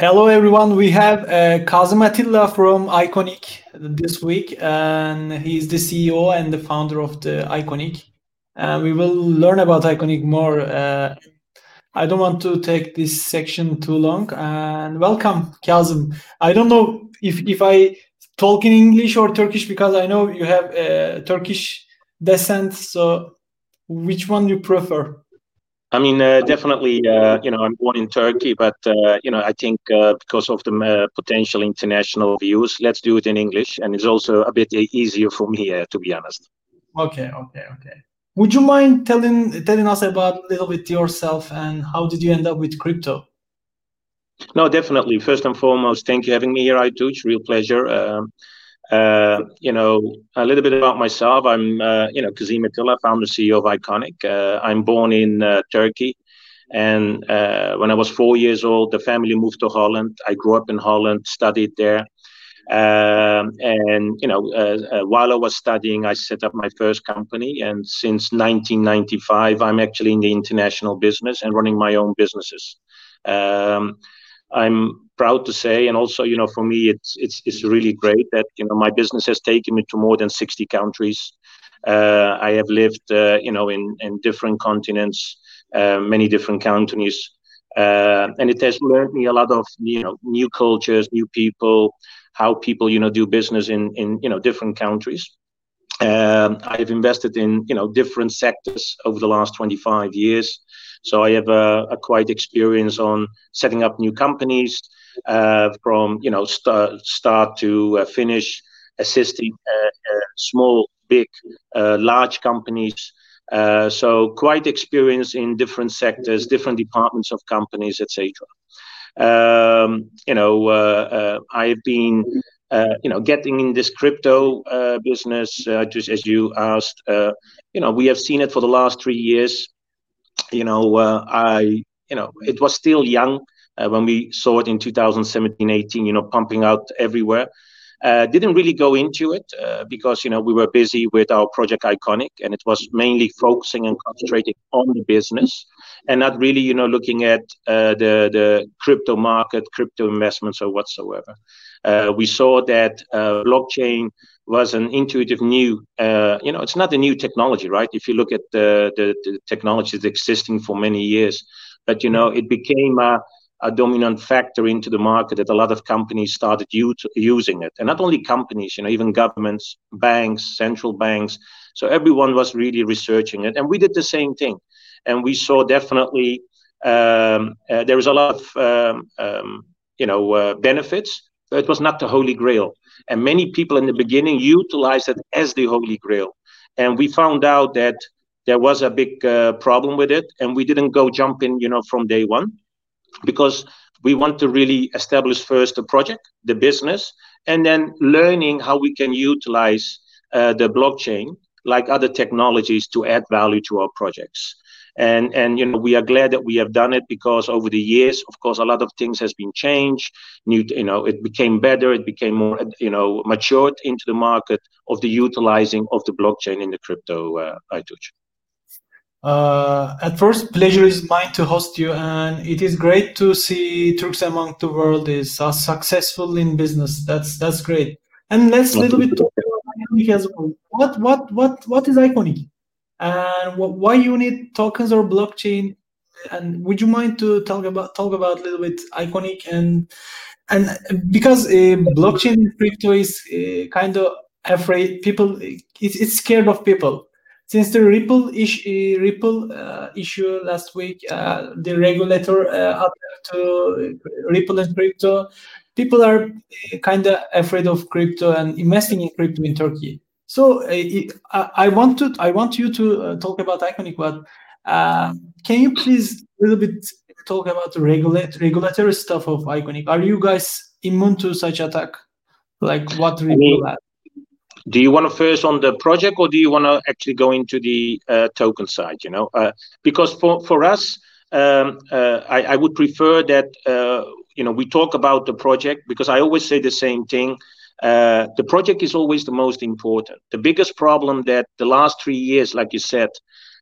Hello, everyone. We have uh, Kazım Atilla from Iconic this week, and he's the CEO and the founder of the Iconic. Uh, we will learn about Iconic more. Uh, I don't want to take this section too long. And welcome, Kazım. I don't know if if I talk in English or Turkish because I know you have uh, Turkish descent. So, which one you prefer? I mean, uh, definitely, uh, you know, I'm born in Turkey, but, uh, you know, I think uh, because of the uh, potential international views, let's do it in English. And it's also a bit easier for me, uh, to be honest. Okay, okay, okay. Would you mind telling telling us about a little bit yourself and how did you end up with crypto? No, definitely. First and foremost, thank you for having me here, Aytuç. Real pleasure. Um, uh, you know, a little bit about myself. I'm, uh, you know, Kazim Atilla, founder CEO of Iconic. Uh, I'm born in uh, Turkey. And uh, when I was four years old, the family moved to Holland. I grew up in Holland, studied there. Um, and, you know, uh, while I was studying, I set up my first company. And since 1995, I'm actually in the international business and running my own businesses. Um, I'm proud to say, and also, you know, for me, it's it's it's really great that you know my business has taken me to more than 60 countries. Uh, I have lived, uh, you know, in in different continents, uh, many different countries, uh, and it has learned me a lot of you know new cultures, new people, how people you know do business in in you know different countries. Um, I have invested in you know different sectors over the last 25 years. So I have a, a quite experience on setting up new companies from you know start start to uh, finish, assisting uh, uh small, big, uh, large companies. Uh, so quite experience in different sectors, different departments of companies, etc. Um, you know, I have been uh, you know, getting in this crypto uh, business, uh, just as you asked, you know, we have seen it for the last three years you know, uh, I, you know, it was still young uh, when we saw it in 2017, 18, you know, pumping out everywhere. Uh, didn't really go into it uh, because you know we were busy with our project iconic and it was mainly focusing and concentrating on the business and not really you know looking at uh, the the crypto market crypto investments or whatsoever uh, we saw that uh, blockchain was an intuitive new uh, you know it's not a new technology right if you look at the, the, the technology that's existing for many years but you know it became a a dominant factor into the market that a lot of companies started using it. And not only companies you know even governments banks central banks. So everyone was really researching it. And we did the same thing. And we saw definitely um, uh, there was a lot of um, um, you know uh, benefits but it was not the holy grail. And many people in the beginning utilized it as the holy grail. And we found out that there was a big uh, problem with it. And we didn't go jumping you know from day one because we want to really establish first the project, the business, and then learning how we can utilize uh, the blockchain like other technologies to add value to our projects. And and you know we are glad that we have done it because over the years, of course, a lot of things has been changed. New, you know, it became better. It became more, you know, matured into the market of the utilizing of the blockchain in the crypto uh, Aytuç. Uh, at first, pleasure is mine to host you, and it is great to see Turks among the world is uh, successful in business. That's that's great. And let's a little bit talk about Iconic as well. What what what what is Iconic, and why you need tokens or blockchain? And would you mind to talk about talk about a little bit Iconic and and because uh, blockchain crypto is uh, kind of afraid people, it's, it's scared of people since the Ripple, ish, uh, Ripple uh, issue last week, uh, the regulator uh, to Ripple and crypto, people are uh, kind of afraid of crypto and investing in crypto in Turkey. So uh, I want to I want you to talk about Iconic, but can you please a little bit talk about the regulate, regulatory stuff of Iconic? Are you guys immune to such attack? Like what Ripple I mean, do you want to first on the project or do you want to actually go into the uh, token side you know? Uh, because for for us um, uh, I, I, would prefer that uh, you know we talk about the project because i always say the same thing. Uh, the project is always the most important. The biggest problem that the last three years like you said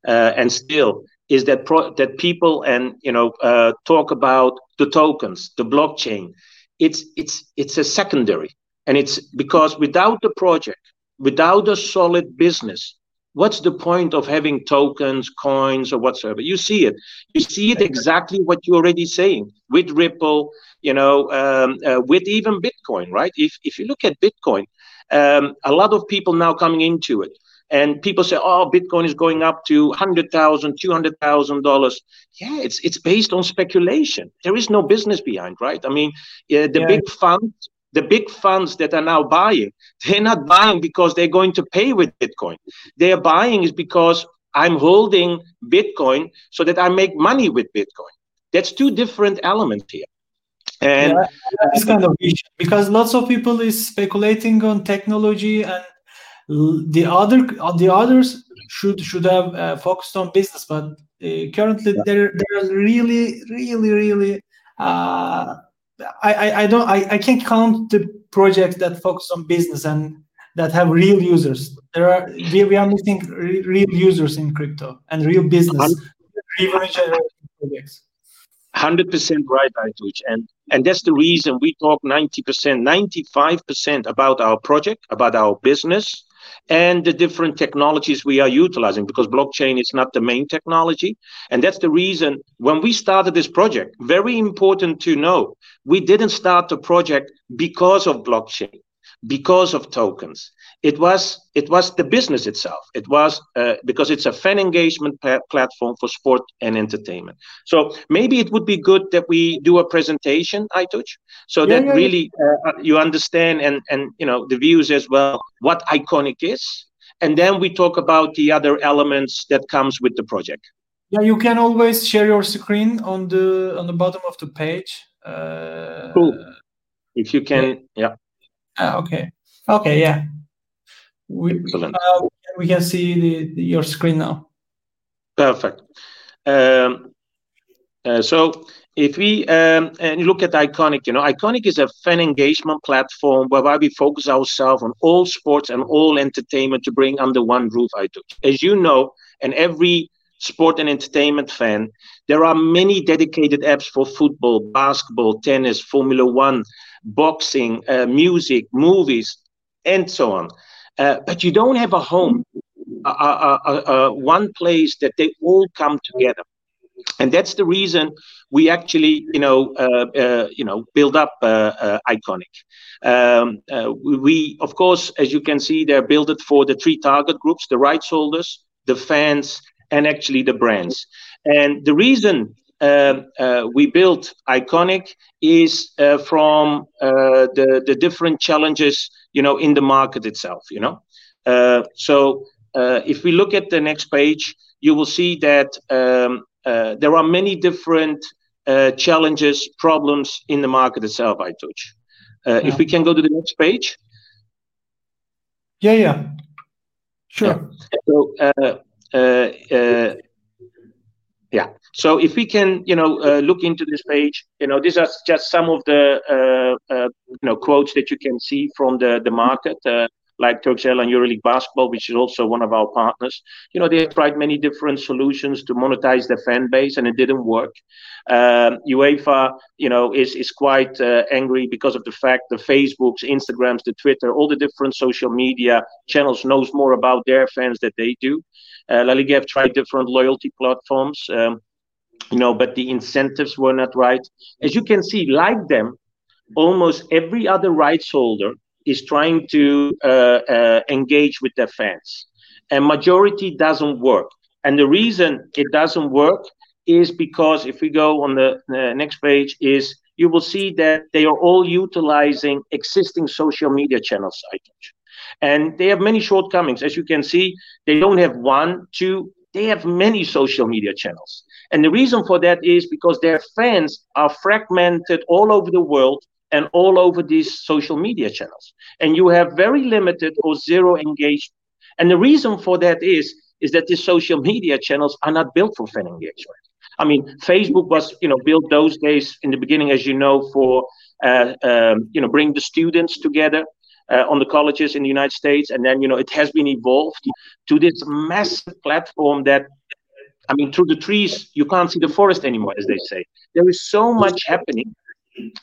uh, and still is that pro- that people and you know talk about the tokens, the blockchain. It's it's it's a secondary, and it's because without the project, without a solid business, what's the point of having tokens, coins, or whatsoever? You see it. You see it exactly what you're already saying with Ripple, you know, um, uh, with even Bitcoin, right? If if you look at Bitcoin, um, a lot of people now coming into it and people say oh bitcoin is going up to $100000 $200000 yeah it's it's based on speculation there is no business behind right i mean yeah, the yeah. big funds the big funds that are now buying they're not buying because they're going to pay with bitcoin. They're buying is because i'm holding bitcoin so that i make money with bitcoin. That's two different elements here. And yeah, this kind of issue because lots of people is speculating on technology and the other the others should should have uh, focused on business but uh, currently yeah. they're they're really really really uh, I, I, I don't I, I can't count the projects that focus on business and that have real users. There are we, we are missing re- real users in crypto and real business. Projects. 100% right Aytuç. and and that's the reason we talk 90% 95% about our project about our business and the different technologies we are utilizing because blockchain is not the main technology. And that's the reason when we started this project, very important to know, we didn't start the project because of blockchain because of tokens. It was it was the business itself. It was uh, because it's a fan engagement pa- platform for sport and entertainment. So maybe it would be good that we do a presentation, Aytuç, so yeah, that yeah, really uh, you understand and and you know the views as well what Iconic is, and then we talk about the other elements that comes with the project. Yeah, you can always share your screen on the on the bottom of the page. Uh, cool. If you can, yeah. Ah, okay. Okay, yeah. We, uh, we can see the, the, your screen now. Perfect. Um, uh, so if we um, and look at Iconic, you know, Iconic is a fan engagement platform whereby we focus ourselves on all sports and all entertainment to bring under one roof. I do. As you know, and every sport and entertainment fan, there are many dedicated apps for football, basketball, tennis, Formula One, boxing, uh, music, movies, and so on. Uh, but you don't have a home, a one place that they all come together. And that's the reason we actually, you know, uh, uh, you know, build up uh, Iconic. Um, we, of course, as you can see, they're built for the three target groups: the rights holders, the fans, and actually the brands. And the reason we built Iconic is uh, from uh, the the different challenges you know in the market itself. You know, uh, so uh, if we look at the next page, you will see that um, there are many different challenges, problems in the market itself. Aytuç. Yeah. If we can go to the next page. Yeah, yeah, sure. Yeah. So yeah so if we can you know uh, look into this page you know these are just some of the uh, uh, you know quotes that you can see from the the market uh, like Turkcell and EuroLeague Basketball, which is also one of our partners. You know, they tried many different solutions to monetize their fan base, and it didn't work. Um, UEFA, you know, is is quite uh, angry because of the fact the Facebooks, Instagrams, the Twitter, all the different social media channels knows more about their fans than they do. Uh, La Liga have tried different loyalty platforms. Um, you know, but the incentives were not right. As you can see, like them, almost every other rights holder is trying to uh, uh, engage with their fans, and majority doesn't work. And the reason it doesn't work is because if we go on the uh, next page, is you will see that they are all utilizing existing social media channels. I think. And they have many shortcomings. As you can see, they don't have one, two, they have many social media channels. And the reason for that is because their fans are fragmented all over the world and all over these social media channels. And you have very limited or zero engagement. And the reason for that is, is that these social media channels are not built for fan engagement. I mean, Facebook was, you know, built those days in the beginning, as you know, for, uh, um, you know, bring the students together uh, on the colleges in the United States, and then you know it has been evolved to this massive platform that I mean, through the trees, you can't see the forest anymore, as they say. There is so much happening.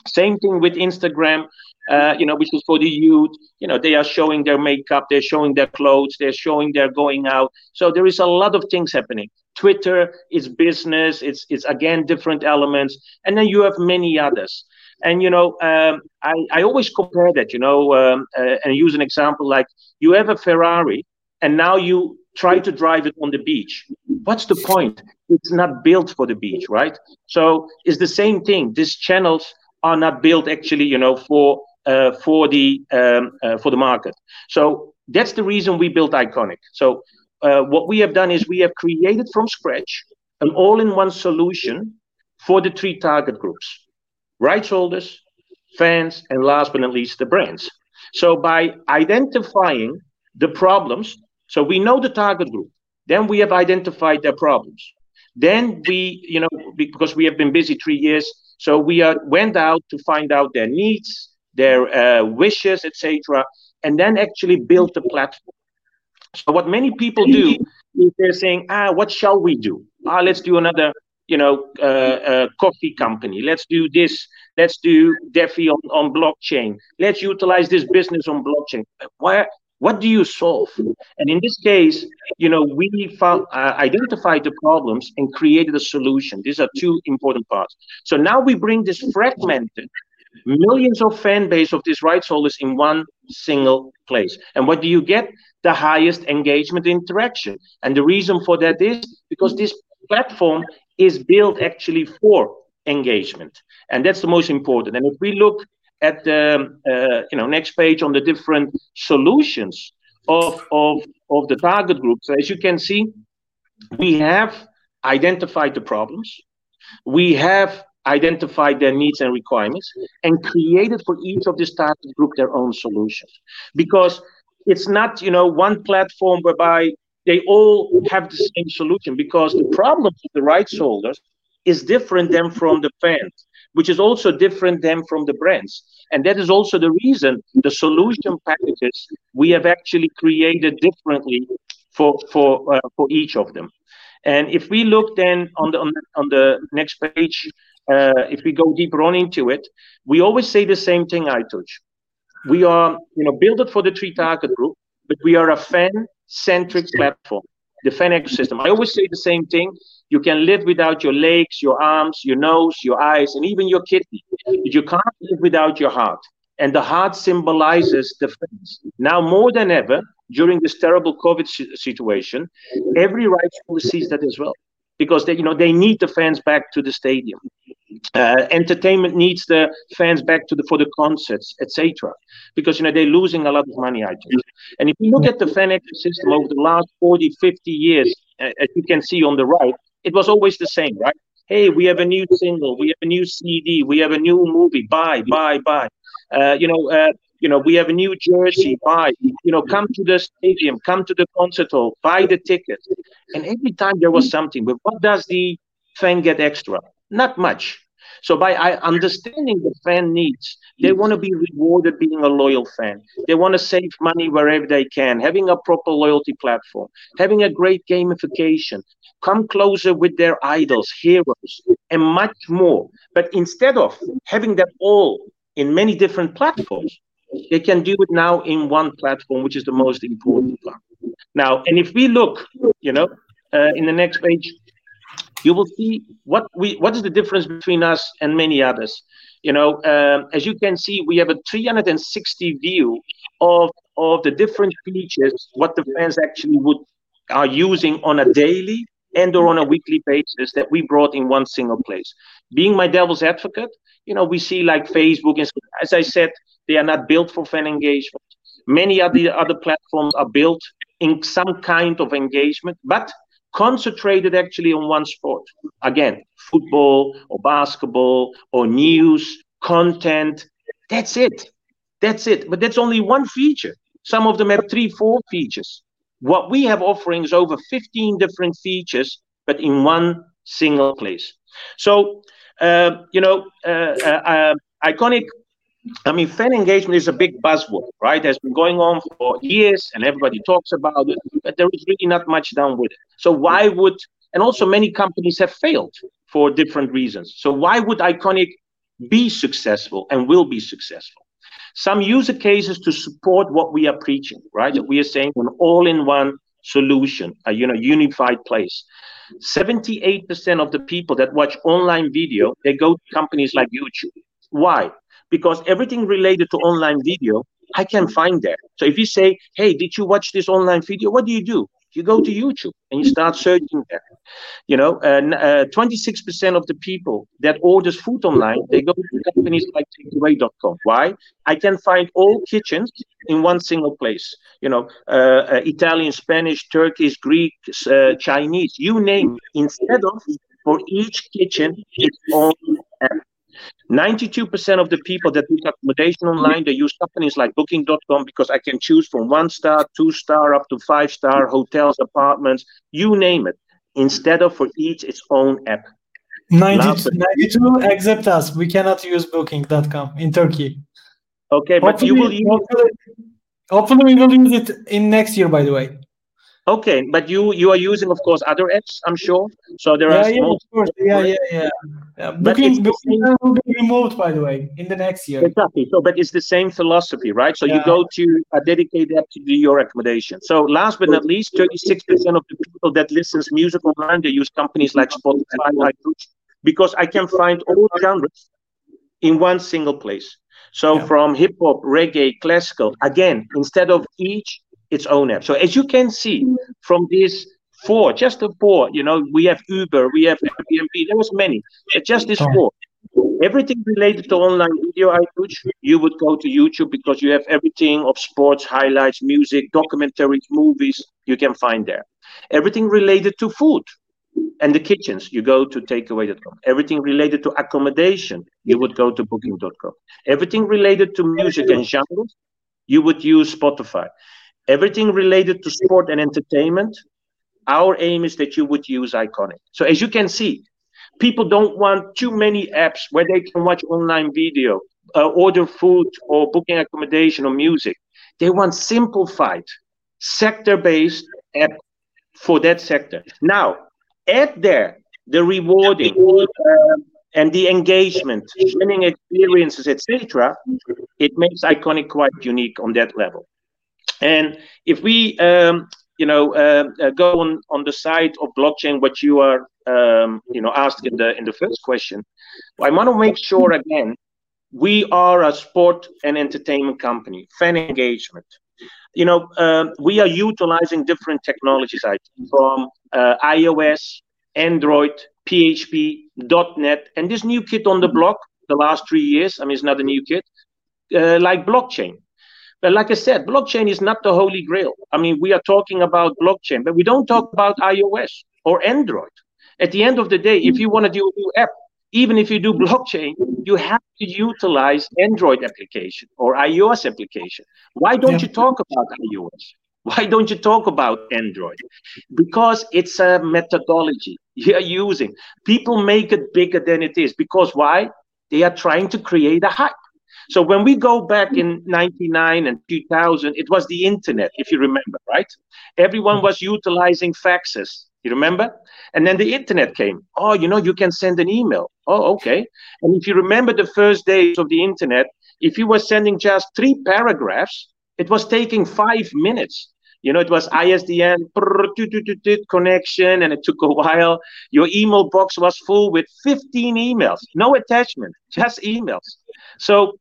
Same thing with Instagram, uh, you know, which is for the youth. You know, they are showing their makeup, they're showing their clothes, they're showing they're going out. So there is a lot of things happening. Twitter is business. It's it's again different elements, and then you have many others. And you know, um, I I always compare that. You know, um, uh, and use an example like you have a Ferrari, and now you try to drive it on the beach. What's the point? It's not built for the beach, right? So it's the same thing. These channels are not built actually, you know, for uh, for the um, uh, for the market. So that's the reason we built Iconic. So uh, what we have done is we have created from scratch an all-in-one solution for the three target groups: rights holders, fans, and last but not least, the brands. So by identifying the problems so we know the target group. Then we have identified their problems. Then we, you know, because we have been busy three years, so we are, went out to find out their needs, their uh, wishes, etc., and then actually built the platform. So what many people do is they're saying, ah, what shall we do? Ah, let's do another, you know, uh, uh, coffee company. Let's do this. Let's do DeFi on, on blockchain. Let's utilize this business on blockchain. Why? What do you solve? And in this case, you know, we found, uh, identified the problems and created a solution. These are two important parts. So now we bring this fragmented millions of fan base of these rights holders in one single place. And what do you get? The highest engagement interaction. And the reason for that is because this platform is built actually for engagement. And that's the most important. And if we look at the uh, you know next page on the different solutions of of of the target group. So as you can see, we have identified the problems, we have identified their needs and requirements, and created for each of this target group their own solutions. Because it's not you know one platform whereby they all have the same solution because the problems of the rights holders is different than from the fans which is also different than from the brands. And that is also the reason the solution packages we have actually created differently for for uh, for each of them. And if we look then on the on the, on the next page, uh, if we go deeper on into it, we always say the same thing. I touch. We are you know build it for the three target group, but we are a fan centric platform, the fan ecosystem. I always say the same thing. You can live without your legs, your arms, your nose, your eyes, and even your kidney. But you can't live without your heart. And the heart symbolizes the fans. Now, more than ever, during this terrible COVID situation, every right holder sees that as well, because they, you know, they need the fans back to the stadium. Uh, entertainment needs the fans back to the for the concerts, etc. Because you know they're losing a lot of money, I think. And if you look at the fan ecosystem over the last 40, 50 years, uh, as you can see on the right, it was always the same, right? Hey, we have a new single, we have a new CD, we have a new movie. Buy, buy, buy. Uh, you know, uh, you know, we have a new jersey. Buy. You know, come to the stadium, come to the concert hall, buy the ticket. And every time there was something. But what does the fan get extra? Not much. So by understanding the fan needs, they want to be rewarded being a loyal fan. They want to save money wherever they can, having a proper loyalty platform, having a great gamification, come closer with their idols, heroes, and much more. But instead of having that all in many different platforms, they can do it now in one platform, which is the most important one. Now, and if we look, you know, uh, in the next page, you will see what we what is the difference between us and many others. You know, um, as you can see, we have a 360 view of of the different features what the fans actually would are using on a daily and or on a weekly basis that we brought in one single place. Being my devil's advocate, you know, we see like Facebook, and as I said, they are not built for fan engagement. Many of the other platforms are built in some kind of engagement, but concentrated actually on one sport. Again, football or basketball or news, content. That's it. That's it. But that's only one feature. Some of them have three, four features. What we have offering is over 15 different features, but in one single place. So, uh, you know, uh, uh, uh, Iconic, I mean, fan engagement is a big buzzword, right? Has been going on for years and everybody talks about it, but there is really not much done with it. So, why would And also, many companies have failed for different reasons. So, why would Iconic be successful and will be successful? Some user cases to support what we are preaching, right? That we are saying an all in one solution, a you know, unified place. 78% of the people that watch online video, they go to companies like YouTube. Why? Because everything related to online video, I can find there. So if you say, hey, did you watch this online video? What do you do? You go to YouTube and you start searching there. You know, uh, 26% of the people that orders food online, they go to companies like takeaway.com. Why? I can find all kitchens in one single place. You know, uh, uh, Italian, Spanish, Turkish, Greek, uh, Chinese, you name it. Instead of for each kitchen its own app. 92% of the people that book accommodation online, they use companies like booking.com because I can choose from one star, two star, up to five star hotels, apartments, you name it, instead of for each its own app. 92, 92 except us. We cannot use booking.com in Turkey. Okay, but hopefully, you will use hopefully, hopefully we will use it in next year, by the way. Okay, but you you are using, of course, other apps. I'm sure. So there yeah, are yeah, of course. Yeah, yeah, yeah. yeah. Booking, booking will be removed, by the way, in the next year. Exactly. So, but it's the same philosophy, right? So yeah. you go to a dedicated app to do your accommodation. So, last but not least, 36% of the people that listens music online they use companies like Spotify, iTunes, because I can find all genres in one single place. So, yeah. from hip hop, reggae, classical, again, instead of each its own app. So as you can see mm-hmm. from these four, just the four, you know, we have Uber, we have Airbnb, there was many, just these four. Everything related to online video Aytuç, you would go to YouTube because you have everything of sports, highlights, music, documentaries, movies, you can find there. Everything related to food and the kitchens, you go to takeaway.com. Everything related to accommodation, you would go to booking.com. Everything related to music and genres, you would use Spotify everything related to sport and entertainment, our aim is that you would use Iconic. So as you can see, people don't want too many apps where they can watch online video, uh, order food or booking accommodation or music. They want simplified, sector-based app for that sector. Now, add there the rewarding uh, and the engagement, winning experiences, etc. It makes Iconic quite unique on that level. And if we, um, you know, uh, uh, go on on the side of blockchain, what you are, um, you know, asked in the in the first question, I want to make sure again, we are a sport and entertainment company, fan engagement. You know, uh, we are utilizing different technologies I from uh, iOS, Android, PHP, .NET, and this new kit on the block the last three years. I mean, it's not a new kit, uh, like blockchain. But like I said, blockchain is not the holy grail. I mean, we are talking about blockchain, but we don't talk about iOS or Android. At the end of the day, if you want to do a new app, even if you do blockchain, you have to utilize Android application or iOS application. Why don't yeah. you talk about iOS? Why don't you talk about Android? Because it's a methodology you're using. People make it bigger than it is. Because why? They are trying to create a hype. So when we go back in 99 and 2000, it was the internet, if you remember, right? Everyone was utilizing faxes. You remember? And then the internet came. Oh, you know, you can send an email. Oh, okay. And if you remember the first days of the internet, if you were sending just three paragraphs, it was taking five minutes. You know, it was ISDN connection, and it took a while. Your email box was full with 15 emails, no attachment, just emails. So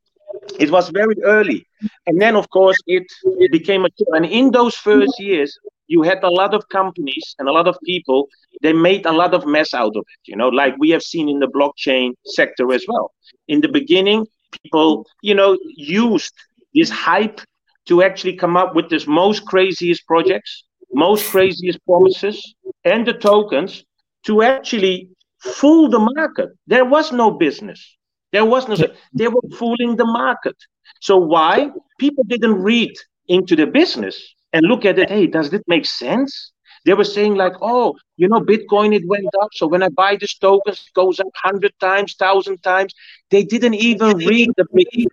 it was very early. And then, of course, it, it became a And in those first years, you had a lot of companies and a lot of people, they made a lot of mess out of it, you know, like we have seen in the blockchain sector as well. In the beginning, people, you know, used this hype to actually come up with this most craziest projects, most craziest promises, and the tokens to actually fool the market. There was no business. There was no, they were fooling the market. So why? People didn't read into the business and look at it. Hey, does it make sense? They were saying like, oh, you know, Bitcoin it went up. So when I buy this token, it goes up hundred times, thousand times. They didn't even read the big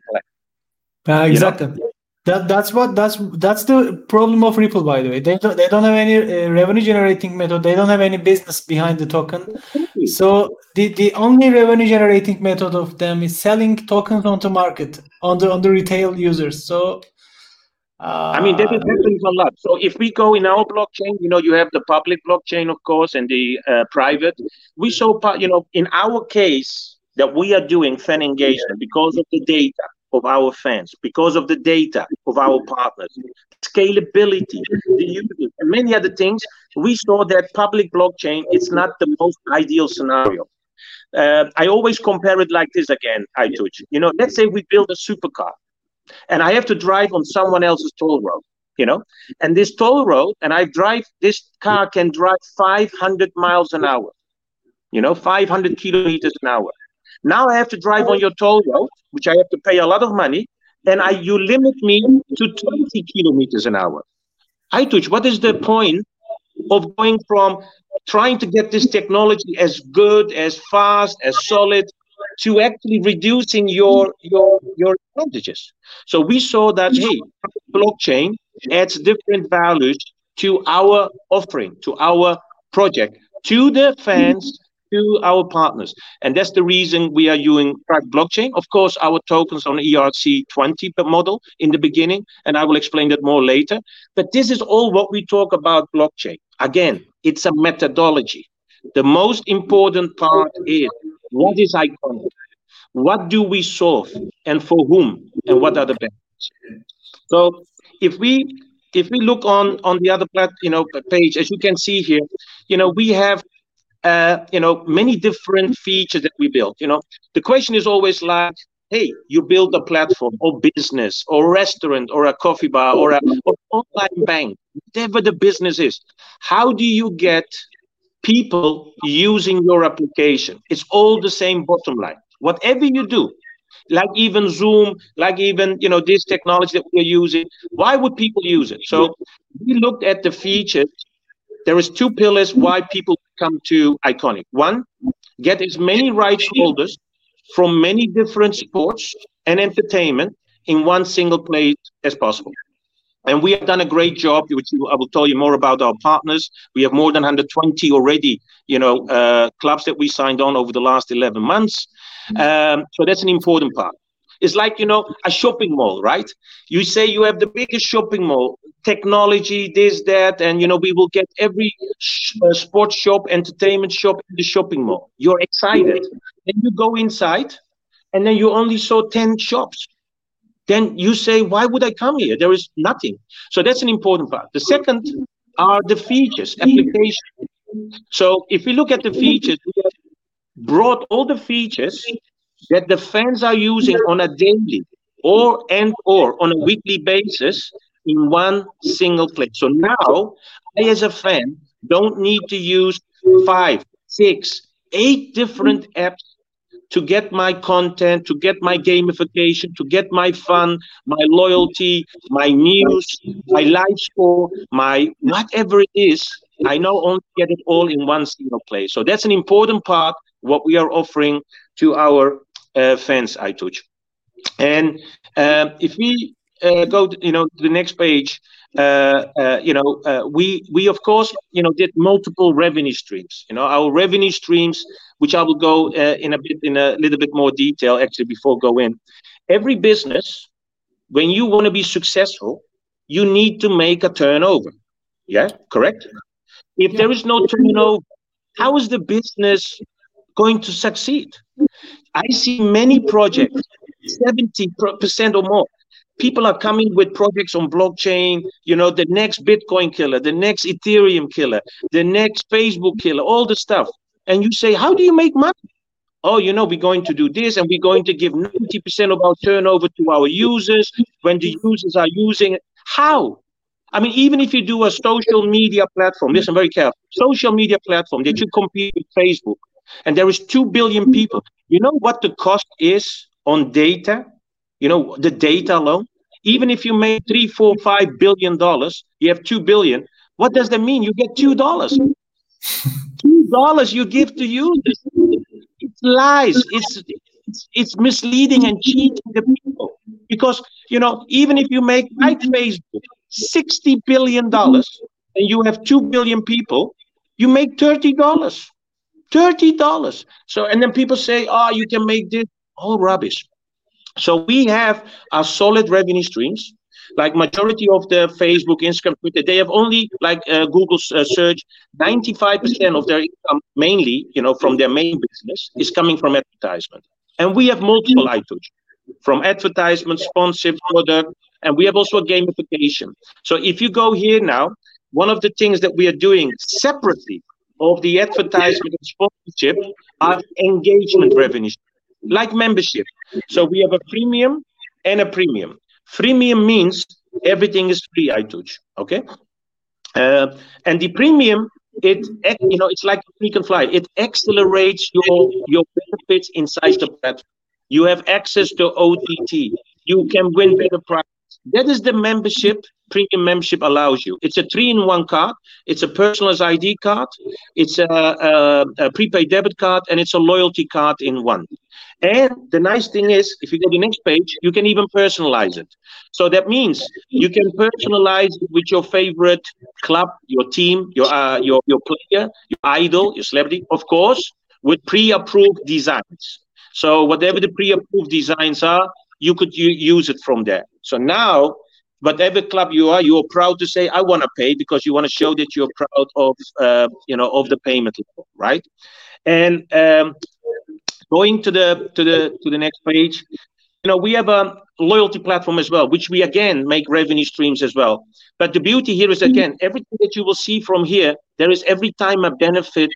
uh, exactly. You know? That that's what that's that's the problem of Ripple, by the way. They don't, they don't have any uh, revenue generating method. They don't have any business behind the token. So the, the only revenue generating method of them is selling tokens onto market on the on the retail users. So uh, I mean, that is happens a lot. So if we go in our blockchain, you know, you have the public blockchain, of course, and the uh, private. We saw, you know, in our case that we are doing fan engagement because of the data of our fans, because of the data of our partners, scalability, the and many other things, we saw that public blockchain is not the most ideal scenario. Uh, I always compare it like this again, Aytuç. You know, let's say we build a supercar and I have to drive on someone else's toll road, you know, and this toll road, and I drive, this car can drive 500 miles an hour, you know, 500 kilometers an hour. Now I have to drive on your toll road, which I have to pay a lot of money, and I you limit me to 20 kilometers an hour. Aytuç. What is the point of going from trying to get this technology as good, as fast, as solid, to actually reducing your your your advantages? So we saw that hey, blockchain adds different values to our offering, to our project, to the fans, to our partners. And that's the reason we are using private blockchain. Of course, our tokens on ERC20 model in the beginning, and I will explain that more later. But this is all what we talk about blockchain. Again, it's a methodology. The most important part is what is iconic? What do we solve and for whom and what are the benefits? So if we if we look on on the other plat, you know page, as you can see here, you know we have uh, you know, many different features that we built. You know, the question is always like, hey, you build a platform or business or restaurant or a coffee bar or a or online bank, whatever the business is. How do you get people using your application? It's all the same bottom line. Whatever you do, like even Zoom, like even you know this technology that we're using, why would people use it? So we looked at the features there is two pillars why people come to Iconic. One, get as many rights holders from many different sports and entertainment in one single place as possible. And we have done a great job, which I will tell you more about our partners. We have more than 120 already, you know, uh, clubs that we signed on over the last 11 months. Um, so that's an important part. It's like, you know, a shopping mall, right? You say you have the biggest shopping mall, technology, this, that, and, you know, we will get every sh- uh, sports shop, entertainment shop in the shopping mall. You're excited. Then you go inside and then you only saw 10 shops. Then you say, why would I come here? There is nothing. So that's an important part. The second are the features, application. So if we look at the features, we have brought all the features that the fans are using on a daily or and or on a weekly basis in one single place. So now I as a fan don't need to use five, six, eight different apps to get my content, to get my gamification, to get my fun, my loyalty, my news, my live score, my whatever it is. I now only get it all in one single place. So that's an important part what we are offering to our uh, fans Aytuç. And uh, if we uh, go, to, you know, to the next page, uh, uh, you know, uh, we we of course, you know, did multiple revenue streams. You know, our revenue streams, which I will go in a bit in a little bit more detail actually before go in. Every business, when you want to be successful, you need to make a turnover. Yeah, correct. If there is no turnover, how is the business going to succeed? I see many projects, 70% or more. People are coming with projects on blockchain, you know, the next Bitcoin killer, the next Ethereum killer, the next Facebook killer, all the stuff. And you say, how do you make money? Oh, you know, we're going to do this and we're going to give 90% of our turnover to our users when the users are using it. How? I mean, even if you do a social media platform, listen very careful, social media platform that you compete with Facebook, and there is 2 billion people. You know what the cost is on data? You know, the data alone? Even if you make three, four, five billion dollars, you have two billion. What does that mean? You get two dollars. two dollars you give to users. It's lies. It's, it's it's misleading and cheating the people. because you know even if you make like Facebook sixty billion dollars and you have two billion people, you make thirty dollars. Thirty dollars. So and then people say, "Oh, you can make this." All rubbish. So we have our solid revenue streams. Like majority of the Facebook, Instagram, Twitter, they have only like uh, Google uh, search. Ninety-five percent of their income, mainly, you know, from their main business, is coming from advertisement. And we have multiple items from advertisement, sponsorship, product, and we have also a gamification. So if you go here now, one of the things that we are doing separately of the advertisement and sponsorship are engagement revenues, like membership. So we have a freemium and a premium. Freemium means everything is free, Aytuç. Okay. Uh, and the premium, it you know, it's like a frequent fly. It accelerates your your benefits inside the platform. You have access to OTT. You can win better prices. That is the membership premium membership allows you. It's a three-in-one card. It's a personalized ID card. It's a, a, a, prepaid debit card, and it's a loyalty card in one. And the nice thing is, if you go to the next page, you can even personalize it. So that means you can personalize it with your favorite club, your team, your uh, your your player, your idol, your celebrity, of course, with pre-approved designs. So whatever the pre-approved designs are, you could use it from there. So now, whatever club you are, you are proud to say, "I want to pay," because you want to show that you're proud of, uh, you know, of the payment level, right? And um, going to the to the to the next page, you know, we have a loyalty platform as well, which we again make revenue streams as well. But the beauty here is again, everything that you will see from here, there is every time a benefit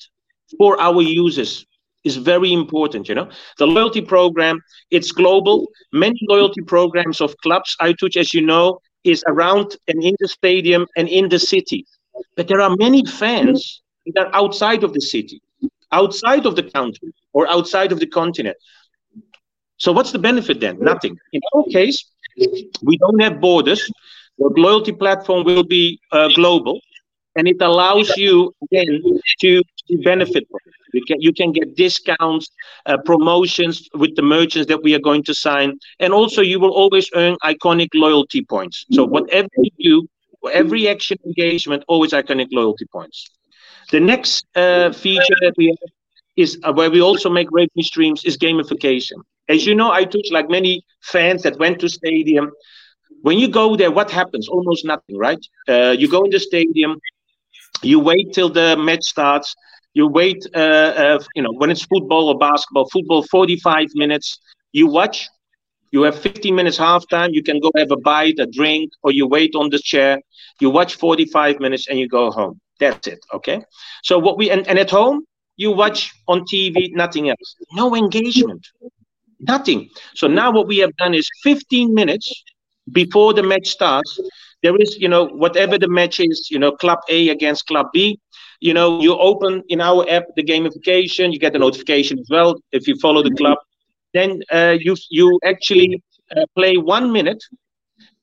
for our users is very important. You know, the loyalty program it's global. Many loyalty programs of clubs, Aytuç, as you know, is around and in the stadium and in the city. But there are many fans that are outside of the city, outside of the country, or outside of the continent. So what's the benefit then? Nothing. In our case, we don't have borders. The loyalty platform will be uh, global, and it allows you again to, benefit from it. You can you can get discounts, uh, promotions with the merchants that we are going to sign, and also you will always earn iconic loyalty points. So whatever you do, every action engagement, always iconic loyalty points. The next uh, feature that we have is uh, where we also make revenue streams is gamification. As you know, Aytuç like many fans that went to stadium. When you go there, what happens? Almost nothing, right? Uh, you go in the stadium, you wait till the match starts. You wait, uh, uh, you know, when it's football or basketball, football 45 minutes. You watch. You have 15 minutes halftime. You can go have a bite, a drink, or you wait on the chair. You watch 45 minutes and you go home. That's it. Okay. So what we and, and at home you watch on TV, nothing else. No engagement. Nothing. So now what we have done is 15 minutes before the match starts, there is, you know, whatever the match is, you know, club A against club B, you know, you open in our app the gamification, you get the notification as well if you follow the club. Then uh, you you actually uh, play one minute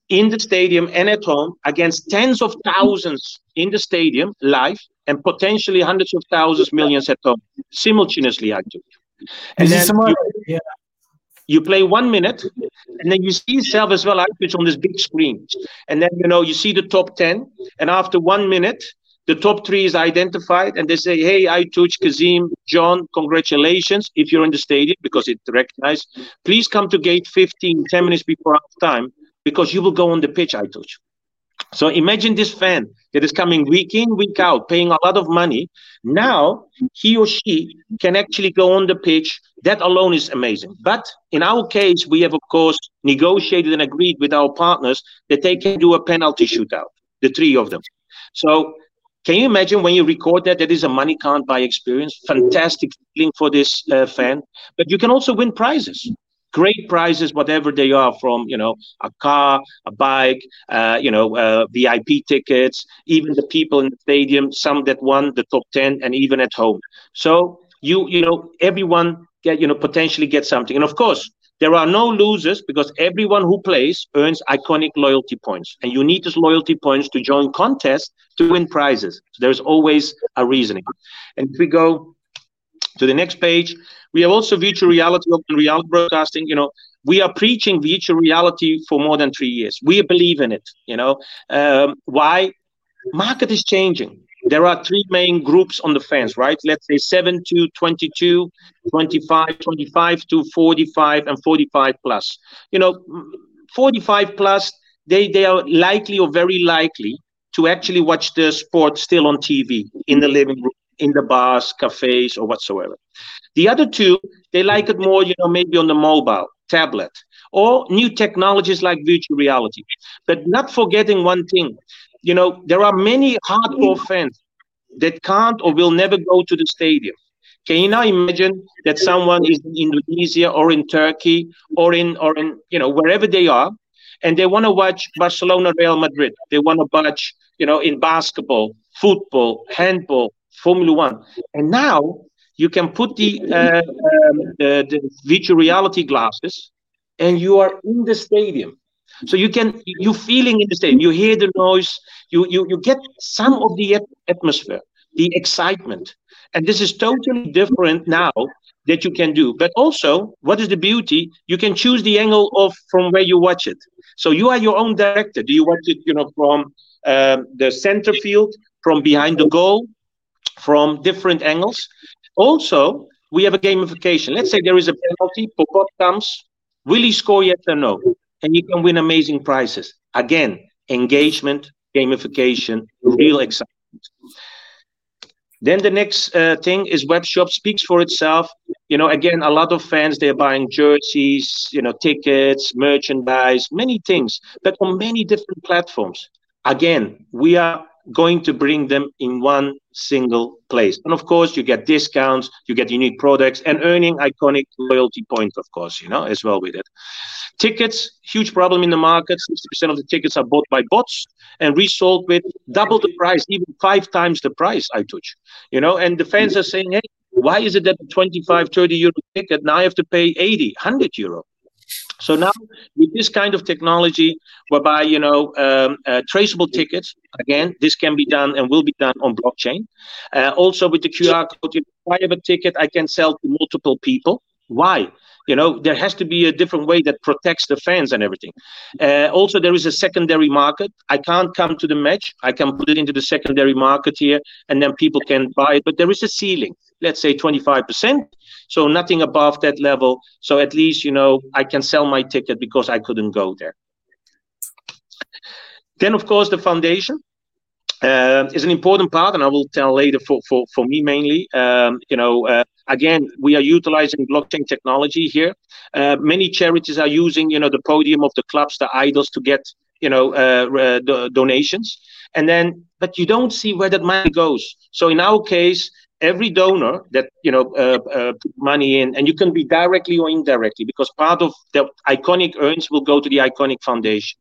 in the stadium and at home against tens of thousands in the stadium live and potentially hundreds of thousands, millions at home simultaneously. Actually, and then you, yeah. You play one minute, and then you see yourself as well. It's on this big screen, and then you know you see the top ten, and after one minute, the top three is identified, and they say, "Hey, Aytuç Kazim, John, congratulations! If you're in the stadium because it's recognized, please come to gate 15, 10 minutes before half time, because you will go on the pitch. Aytuç." So imagine this fan that is coming week in, week out, paying a lot of money. Now he or she can actually go on the pitch. That alone is amazing. But in our case, we have, of course, negotiated and agreed with our partners that they can do a penalty shootout, the three of them. So can you imagine when you record that? That is a money can't buy experience. Fantastic feeling for this uh, fan. But you can also win prizes great prizes, whatever they are, from you know a car, a bike, uh, you know uh, VIP tickets, even the people in the stadium, some that won the top ten, and even at home. So you you know everyone get you know potentially get something, and of course there are no losers because everyone who plays earns iconic loyalty points, and you need those loyalty points to join contests to win prizes. So there's always a reasoning, and if we go to the next page we have also virtual reality, open reality broadcasting. You know, we are preaching virtual reality for more than three years. We believe in it. You know um, why? Market is changing. There are three main groups on the fence, right? Let's say 7 to 22, 25, 25 to 45, and 45 plus. You know, 45 plus, they, they are likely or very likely to actually watch the sport still on TV in the living room, in the bars, cafes, or whatsoever. The other two, they like it more, you know, maybe on the mobile, tablet, or new technologies like virtual reality. But not forgetting one thing, you know, there are many hardcore fans that can't or will never go to the stadium. Can you now imagine that someone is in Indonesia or in Turkey or in or in you know wherever they are, and they want to watch Barcelona, Real Madrid. They want to watch you know in basketball, football, handball, Formula One, and now you can put the, uh, um, the, the virtual reality glasses and you are in the stadium. So you can you feeling in the stadium. You hear the noise. You you, you get some of the atmosphere the excitement. And this is totally different now that you can do. But also what is the beauty? You can choose the angle of from where you watch it. So you are your own director. Do you watch it you know from um, the center field from behind the goal from different angles also, we have a gamification. Let's say there is a penalty, pop-up comes, will he score yes or no? And you can win amazing prizes. Again, engagement, gamification, real excitement. Then the next uh, thing is web shop speaks for itself. You know, again, a lot of fans they're buying jerseys, you know, tickets, merchandise, many things, but on many different platforms. Again, we are going to bring them in one single place. And of course, you get discounts, you get unique products, and earning iconic loyalty points, of course, you know, as well with it. Tickets, huge problem in the market. 60% of the tickets are bought by bots and resold with double the price, even five times the price, Aytuç. You know, and the fans are saying, hey, why is it that 25, 30 euro ticket now I have to pay 80, 100 euro? So now with this kind of technology, whereby you know um, uh, traceable tickets, again, this can be done and will be done on blockchain. Uh, also with the QR code, if I have a ticket, I can sell to multiple people. Why? You know, there has to be a different way that protects the fans and everything. Uh, also, there is a secondary market. I can't come to the match. I can put it into the secondary market here, and then people can buy it. But there is a ceiling. Let's say 25%. So nothing above that level. So at least, you know, I can sell my ticket because I couldn't go there. Then, of course, the foundation uh, is an important part, and I will tell later for, for, for me mainly. Um, you know, uh, again, we are utilizing blockchain technology here. Uh, many charities are using, you know, the podium of the clubs, the idols to get, you know, uh, donations. And then, but you don't see where that money goes. So in our case, every donor that you know uh, uh, put money in, and you can be directly or indirectly, because part of the iconic earns will go to the iconic foundation.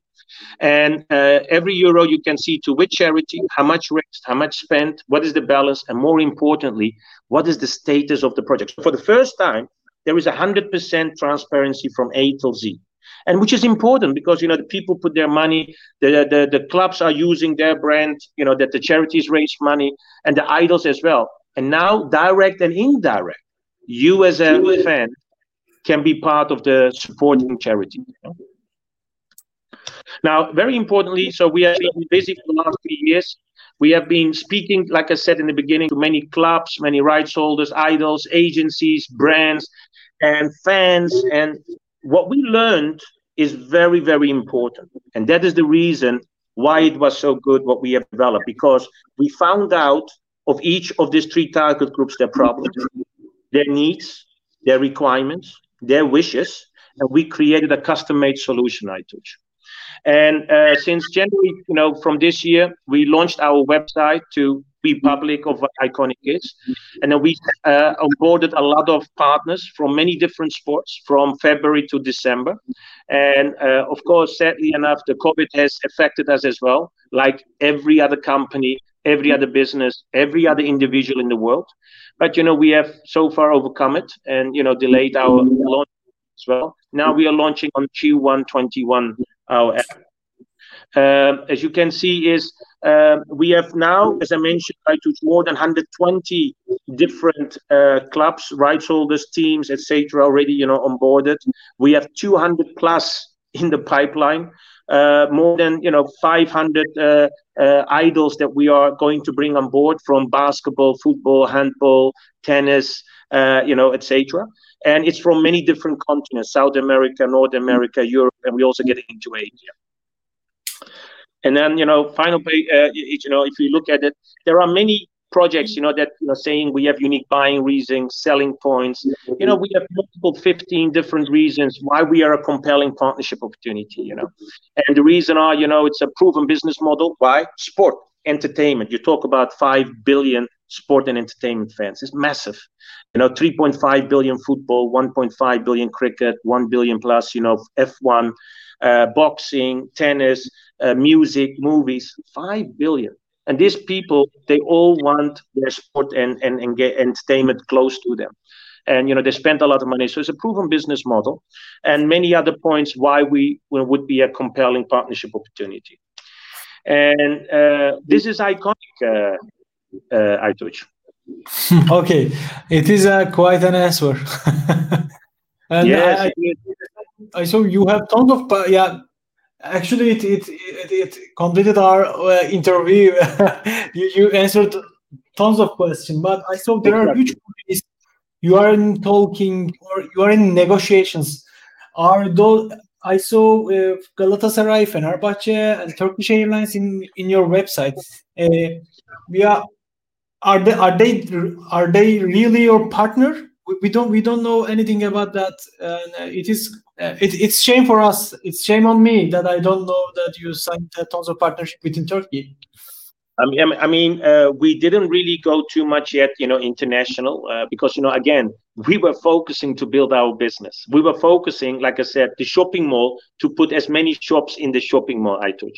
And uh, every euro you can see to which charity, how much raised, how much spent, what is the balance, and more importantly, what is the status of the project. So for the first time, there is 100% transparency from A till Z and which is important because you know the people put their money the, the the clubs are using their brand you know that the charities raise money and the idols as well and now, direct and indirect, you as a fan can be part of the supporting charity. Now, very importantly, so we have been busy for the last three years. We have been speaking, like I said in the beginning, to many clubs, many rights holders, idols, agencies, brands, and fans. And what we learned is very, very important. And that is the reason why it was so good what we have developed, because we found out of each of these three target groups their problems, their needs, their requirements, their wishes, and we created a custom-made solution, I touch. And uh, since January, you know, from this year, we launched our website to be public of what Iconic is. And then we uh, onboarded a lot of partners from many different sports from February to December. And uh, of course, sadly enough, the COVID has affected us as well, like every other company every other business, every other individual in the world. But you know, we have so far overcome it and you know delayed our launch as well. Now we are launching on Q1 21 our app. Um, as you can see, is um, we have now, as I mentioned, took more than 120 different uh, clubs, rights holders, teams, etc. Already, you know, onboarded. We have 200 plus in the pipeline. Uh, more than you know 500 uh, uh, idols that we are going to bring on board from basketball, football, handball, tennis, you know, etc. And it's from many different continents: South America, North America, Europe, and we also get into Asia. And then, you know, final pay, uh, you know, if you look at it, there are many projects, you know, that you know, saying we have unique buying reasons, selling points. You know, we have multiple 15 different reasons why we are a compelling partnership opportunity, you know. And the reason are, you know, it's a proven business model. Why? Sport, entertainment. You talk about 5 billion sport and entertainment fans. It's massive. You know, 3.5 billion football, 1.5 billion cricket, 1 billion plus, you know, F1, uh, boxing, tennis, uh, music, movies, 5 billion. And these people, they all want their sport and, and, and get entertainment close to them. And, you know, they spend a lot of money. So it's a proven business model and many other points why we would be a compelling partnership opportunity. And uh, this is iconic, uh, uh, Aytuç. okay, it is uh, quite an answer. and yes, I, I, saw you have tons of, yeah, actually it it it, it completed our uh, interview. You, you answered tons of questions but i saw there exactly. are huge companies you are in talking or you are in negotiations. Are those i saw uh, galatasaray fenerbahce and turkish airlines in in your website. Uh, we are are they are they are they really your partner we, don't we don't know anything about that and it is uh, it, it's shame for us. It's shame on me that I don't know that you signed tons of partnership within Turkey. I mean, I mean, uh, we didn't really go too much yet, you know, international, uh, because you know, again, we were focusing to build our business. We were focusing, like I said, the shopping mall to put as many shops in the shopping mall. Aytuç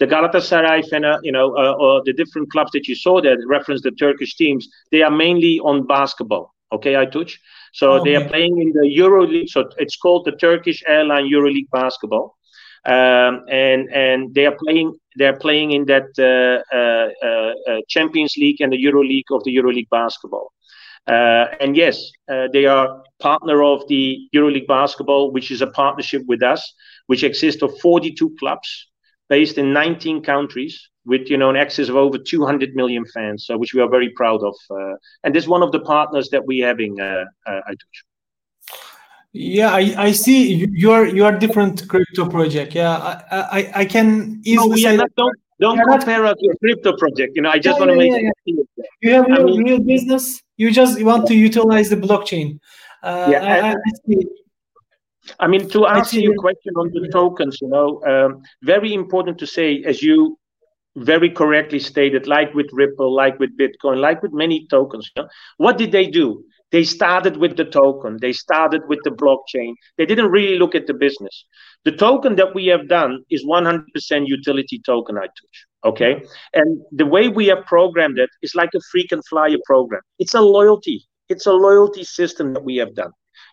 the Galatasaray, you know, uh, or the different clubs that you saw that reference the Turkish teams. They are mainly on basketball. Okay, Aytuç. So oh, they are playing in the EuroLeague. So it's called the Turkish Airline EuroLeague basketball, um, and and they are playing they are playing in that uh, uh, uh, uh Champions League and the EuroLeague of the EuroLeague basketball. Uh, and yes, uh, they are partner of the EuroLeague basketball, which is a partnership with us, which exists of 42 clubs based in 19 countries with you know an excess of over 200 million fans, uh, which we are very proud of. Uh, and this is one of the partners that we're having. Uh, uh, yeah, I, I see you are you are different crypto project. Yeah, I I, I can easily no, we say not, don't don't compare us to a crypto project. You know, I just yeah, want to yeah, make yeah, yeah. you have real, mean, real business. You just want to utilize the blockchain. Uh, yeah, I, I, I see. I mean, to answer your question on the tokens, you know, um, very important to say, as you very correctly stated, like with Ripple, like with Bitcoin, like with many tokens. You know? What did they do? They started with the token, they started with the blockchain. They didn't really look at the business. The token that we have done is 100% utility token, Aytuç. Okay. And the way we have programmed it is like a frequent flyer program. It's a loyalty, it's a loyalty system that we have done.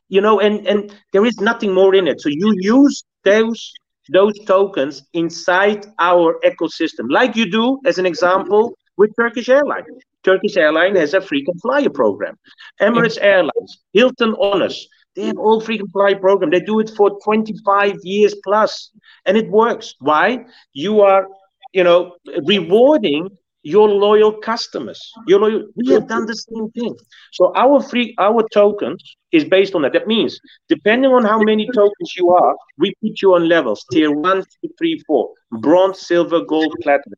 You know, and, and there is nothing more in it. So you use those those tokens inside our ecosystem, like you do, as an example, with Turkish Airlines. Turkish Airlines has a frequent flyer program. Emirates Airlines, Hilton Honors, they have all frequent flyer program. They do it for 25 years plus, and it works. Why? You are, you know, rewarding your loyal customers. Your loyal, we have done the same thing. So our free our tokens is based on that. That means depending on how many tokens you are, we put you on levels tier one, two, three, four, bronze, silver, gold, platinum.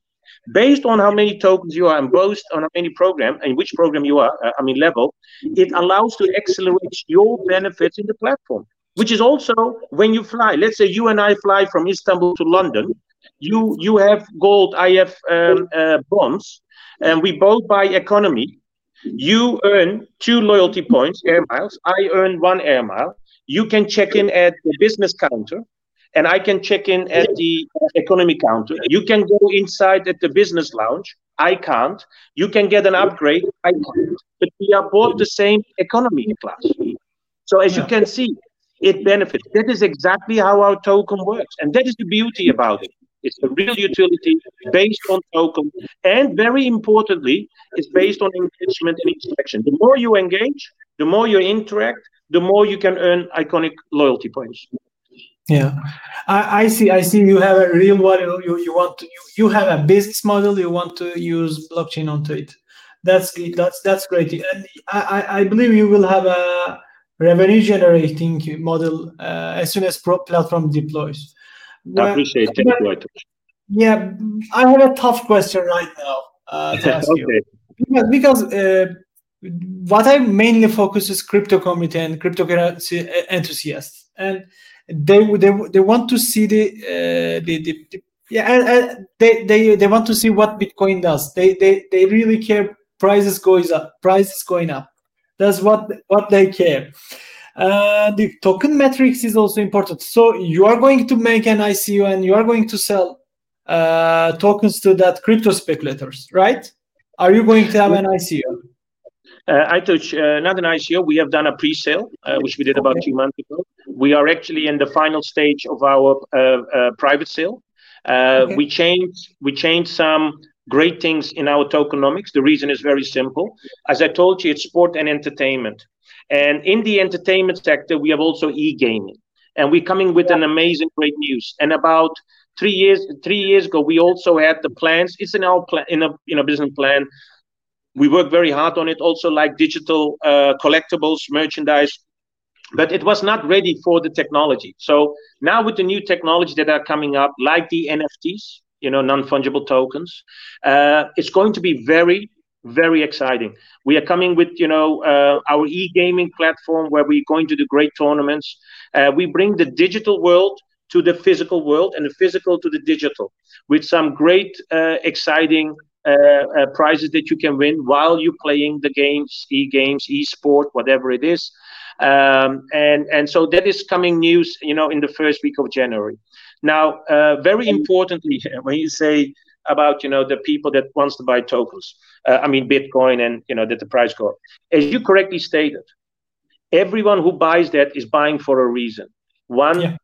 Based on how many tokens you are and based on how many program and which program you are, uh, I mean level, it allows to accelerate your benefits in the platform. Which is also when you fly. Let's say you and I fly from Istanbul to London you you have gold, I have um, uh, bonds, and we both buy economy. You earn two loyalty points, air miles. I earn one air mile. You can check in at the business counter, and I can check in at the economy counter. You can go inside at the business lounge. I can't. You can get an upgrade. I can't. But we are both the same economy class. So as you can see, it benefits. That is exactly how our token works, and that is the beauty about it It's a real utility based on token, and very importantly, it's based on engagement and interaction. The more you engage, the more you interact, the more you can earn iconic loyalty points. Yeah, I, I see. I see. You have a real model. You, you want to. You, you have a business model. You want to use blockchain onto it. That's that's that's great. And I, I believe you will have a revenue generating model uh, as soon as pro platform deploys. I appreciate it. Yeah, I have a tough question right now uh, to ask okay. you because, because uh, what I mainly focus is crypto community and cryptocurrency enthusiasts, and they they, they want to see the uh, the, the, the yeah and, and they, they they want to see what Bitcoin does. They they they really care. Prices goes up. Prices going up. That's what what they care. Uh, the token metrics is also important. So you are going to make an ICO and you are going to sell uh, tokens to that crypto speculators, right? Are you going to have an ICO? Uh, Aytuç uh, not an ICO. We have done a pre-sale, uh, which we did about two months ago. We are actually in the final stage of our uh, uh, private sale. Uh, okay. We changed we changed some great things in our tokenomics. The reason is very simple. As I told you, it's sport and entertainment. And in the entertainment sector, we have also e-gaming, and we're coming with an amazing great news. And about three years three years ago, we also had the plans. It's in our plan in a in a business plan. We work very hard on it. Also, like digital uh, collectibles, merchandise. But it was not ready for the technology. So now with the new technology that are coming up, like the NFTs, you know, non-fungible tokens, uh, it's going to be very very exciting. We are coming with you know uh, our e-gaming platform where we're going to do great tournaments. Uh, we bring the digital world to the physical world and the physical to the digital with some great uh, exciting uh, uh, prizes that you can win while you're playing the games, e-games, e-sport, whatever it is. Um, and and so that is coming news, you know, in the first week of January. Now, uh, very importantly, when you say about you know the people that wants to buy tokens uh, i mean bitcoin and you know that the price go up. As you correctly stated everyone who buys that is buying for a reason. One yeah.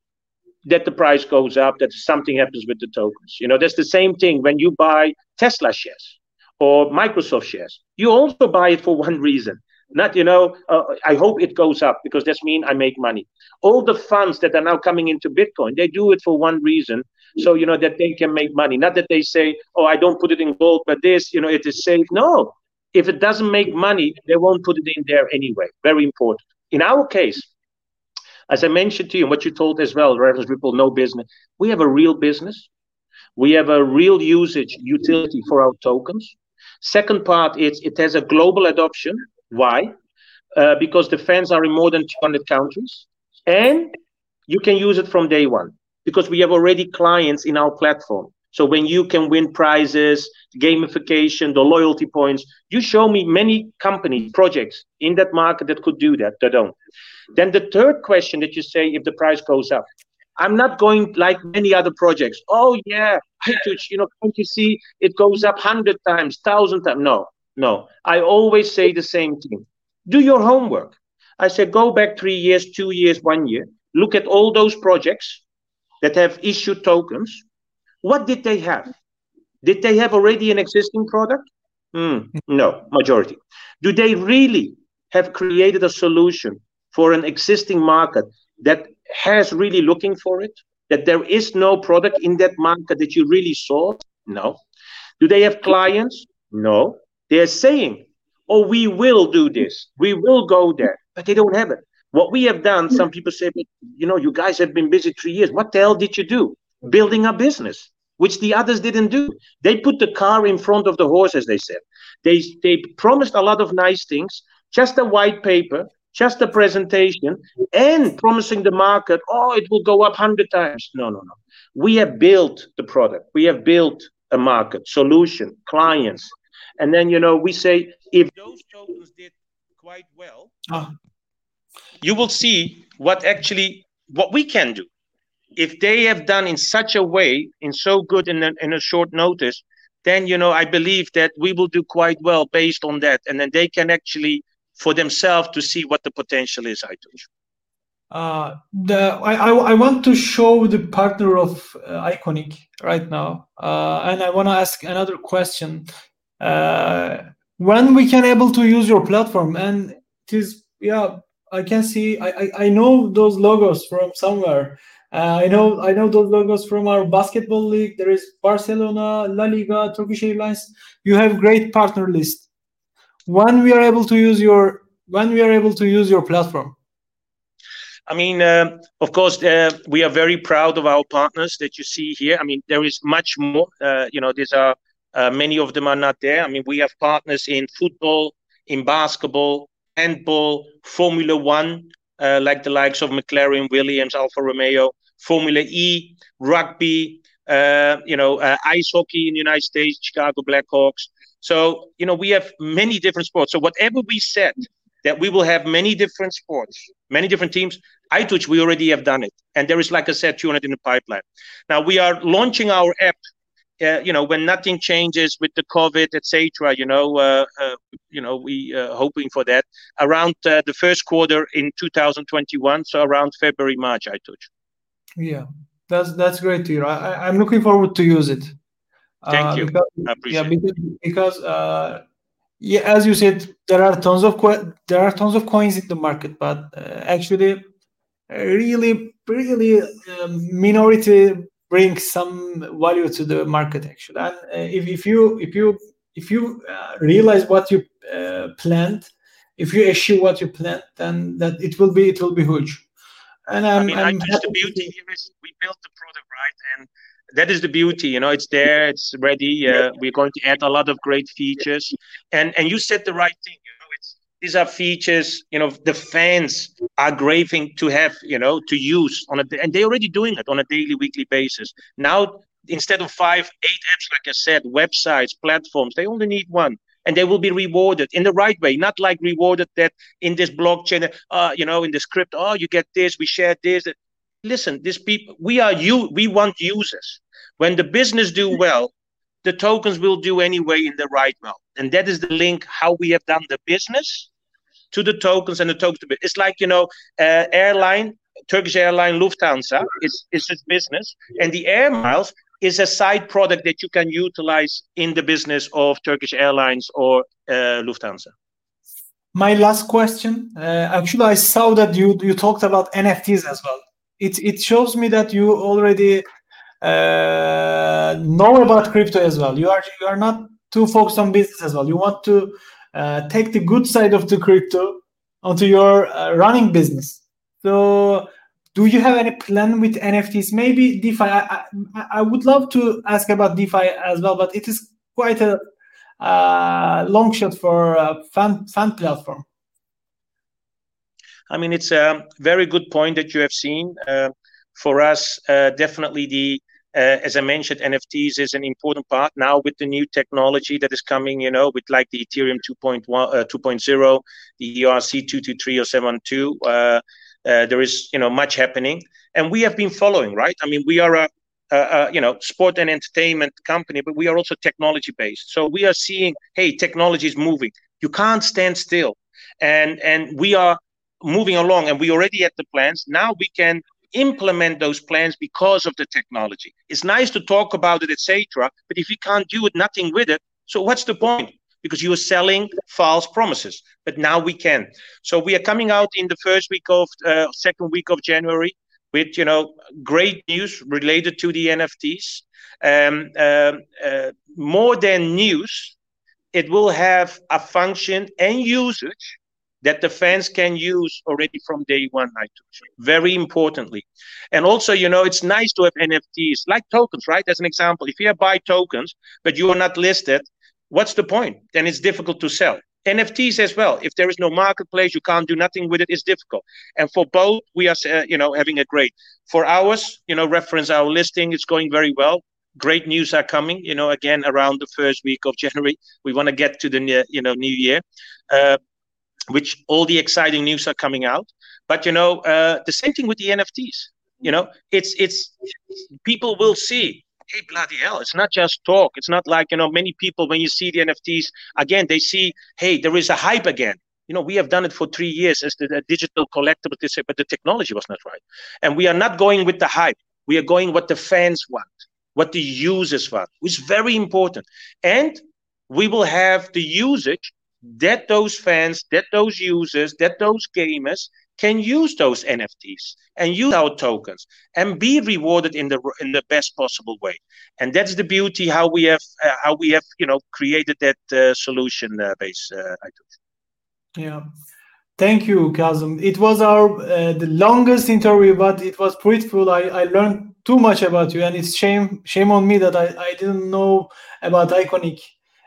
that the price goes up that something happens with the tokens. You know that's the same thing when you buy tesla shares or microsoft shares. You also buy it for one reason not you know uh, i hope it goes up because that's mean i make money. All the funds that are now coming into bitcoin they do it for one reason so you know that they can make money. Not that they say oh i don't put it in gold but this you know it is safe. No. If it doesn't make money they won't put it in there anyway. Very important. In our case as i mentioned to you and what you told as well reference ripple no business. We have a real business. We have a real usage utility for our tokens. Second part is it has a global adoption why uh, because the fans are in more than 200 countries and you can use it from day one because we have already clients in our platform. So when you can win prizes, gamification, the loyalty points, you show me many companies, projects in that market that could do that, that don't. Then the third question that you say, if the price goes up, I'm not going like many other projects. Oh yeah, you know, can't you see it goes up hundred times, thousand times? No, no. I always say the same thing. Do your homework. I said go back three years, two years, one year. Look at all those projects that have issued tokens, what did they have? Did they have already an existing product? Mm, no, majority. Do they really have created a solution for an existing market that has really looking for it? That there is no product in that market that you really saw? No. Do they have clients? No. They're saying, oh, we will do this, we will go there, but they don't have it. What we have done, some people say, you know, you guys have been busy three years. What the hell did you do? Building a business, which the others didn't do. They put the car in front of the horse, as they said. They they promised a lot of nice things, just a white paper, just a presentation, and promising the market, oh, it will go up hundred times. No, no, no. We have built the product. We have built a market, solution, clients, and then you know we say if those tokens did quite well. Oh you will see what actually what we can do if they have done in such a way in so good in a, in a short notice then you know i believe that we will do quite well based on that and then they can actually for themselves to see what the potential is i told you uh, the I, I, I want to show the partner of uh, Iconic right now, uh, and I want to ask another question. Uh, when we can able to use your platform, and it is yeah, I can see I, I, I know those logos from somewhere. Uh, I know I know those logos from our basketball league. There is Barcelona, La Liga, Turkish Airlines. You have great partner list. When we are able to use your when we are able to use your platform. I mean, uh, of course, uh, we are very proud of our partners that you see here. I mean, there is much more. Uh, you know, these are many of them are not there. I mean, we have partners in football, in basketball, handball, Formula One, uh, like the likes of McLaren, Williams, Alfa Romeo, Formula E, rugby, uh, you know, uh, ice hockey in the United States, Chicago Blackhawks. So, you know, we have many different sports. So, whatever we said that we will have many different sports, many different teams, Aytuç, we already have done it. And there is, like I said, 200 in the pipeline. Now, we are launching our app uh, you know, when nothing changes with the COVID, etc., you know, uh, uh, you know, we uh, hoping for that around uh, the first quarter in 2021, so around February, March, Aytuç. Yeah, that's that's great to hear. I, I'm looking forward to use it. Thank uh, you. Because, yeah, because, because yeah, as you said, there are tons of co- there are tons of coins in the market, but actually, really, really um, minority bring some value to the market actually. And uh, if, if you if you if you uh, realize what you uh, planned if you issue what you planned then that it will be it will be huge. And I'm, i mean I'm I the beauty here is we built the product right? And that is the beauty you know it's there it's ready uh, we're going to add a lot of great features. And and you said the right thing. you know it's these are features you know the fans are craving to have you know to use on a and they're already doing it on a daily weekly basis. Now instead of five eight apps like i said websites platforms they only need one and they will be rewarded in the right way not like rewarded that in this blockchain uh you know in the script oh you get this we share this. Listen these people we are you we want users. When the business do well the tokens will do anyway in the right way and that is the link how we have done the business to the tokens and the tokens to It's like you know, uh, airline, Turkish airline, Lufthansa is is its business, and the air miles is a side product that you can utilize in the business of Turkish Airlines or uh, Lufthansa. My last question. Uh, actually, I saw that you you talked about NFTs as well. It it shows me that you already uh, know about crypto as well. You are you are not too focused on business as well. You want to uh, take the good side of the crypto onto your uh, running business. So, do you have any plan with NFTs? Maybe DeFi. I, I, I would love to ask about DeFi as well, but it is quite a uh, long shot for a fan fan platform. I mean, it's a very good point that you have seen. Uh, for us, uh, definitely the uh, as I mentioned, NFTs is an important part now with the new technology that is coming, you know, with like the Ethereum 2.1, uh, 2.0, the ERC 223 or 72. Uh, uh, there is, you know, much happening. And we have been following, right? I mean, we are a, a, a, you know, sport and entertainment company, but we are also technology based. So we are seeing, hey, technology is moving. You can't stand still. And, and we are moving along and we already had the plans. Now we can implement those plans because of the technology. It's nice to talk about it, etc. But if you can't do it, nothing with it, so what's the point? Because you are selling false promises. But now we can. So we are coming out in the first week of uh, second week of January with you know great news related to the NFTs. Um, um, uh, more than news, it will have a function and usage that the fans can use already from day one, Aytuç. Very importantly. And also, you know, it's nice to have NFTs like tokens, right? As an example, if you buy tokens, but you are not listed, what's the point? Then it's difficult to sell. NFTs as well. If there is no marketplace, you can't do nothing with it. It's difficult. And for both, we are, uh, you know, having a great. For ours, you know, reference our listing, it's going very well. Great news are coming. You know, again around the first week of January, we want to get to the you know new year. Uh, which all the exciting news are coming out. But you know, uh, the same thing with the NFTs. You know, it's it's people will see. Hey, bloody hell! It's not just talk. It's not like you know many people when you see the NFTs again, they see, hey, there is a hype again. You know, we have done it for three years as the, the digital collectible, but the technology was not right. And we are not going with the hype. We are going what the fans want, what the users want, which is very important. And we will have the usage that those fans, that those users, that those gamers can use those NFTs and use our tokens and be rewarded in the in the best possible way. And that's the beauty how we have uh, how we have you know created that uh, solution uh, base. Uh, yeah. Thank you, Kazım. It was our uh, the longest interview, but it was fruitful. I, I learned too much about you, and it's shame shame on me that I, I didn't know about Iconic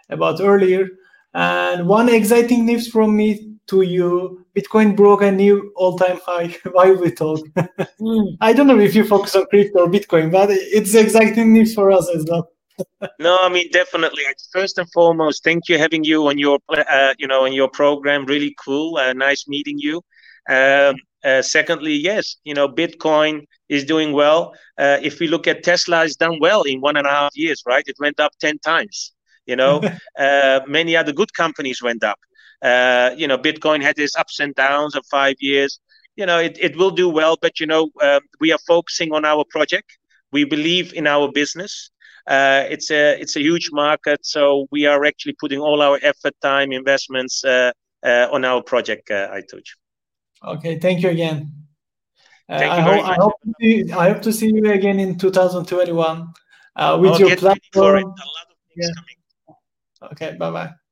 about earlier. And one exciting news from me to you, Bitcoin broke a new all-time high while we talk. I don't know if you focus on crypto or Bitcoin, but it's exciting news for us as well. no, I mean definitely. First and foremost, thank you having you on your uh, you know on your program. Really cool. Uh, nice meeting you. Um, uh, secondly, yes, you know Bitcoin is doing well. Uh, if we look at Tesla, it's done well in one and a half years, right? It went up ten times. You know, uh, many other good companies went up. Uh, you know, Bitcoin had its ups and downs of five years. You know, it, it will do well, but you know, um, we are focusing on our project. We believe in our business. Uh, it's a it's a huge market, so we are actually putting all our effort, time, investments uh, uh, on our project. Uh, Aytuç. Okay, thank you again. Uh, thank I, hope, I, hope see, I hope to see you again in 2021 uh, with I'll your platform. Okay, bye bye.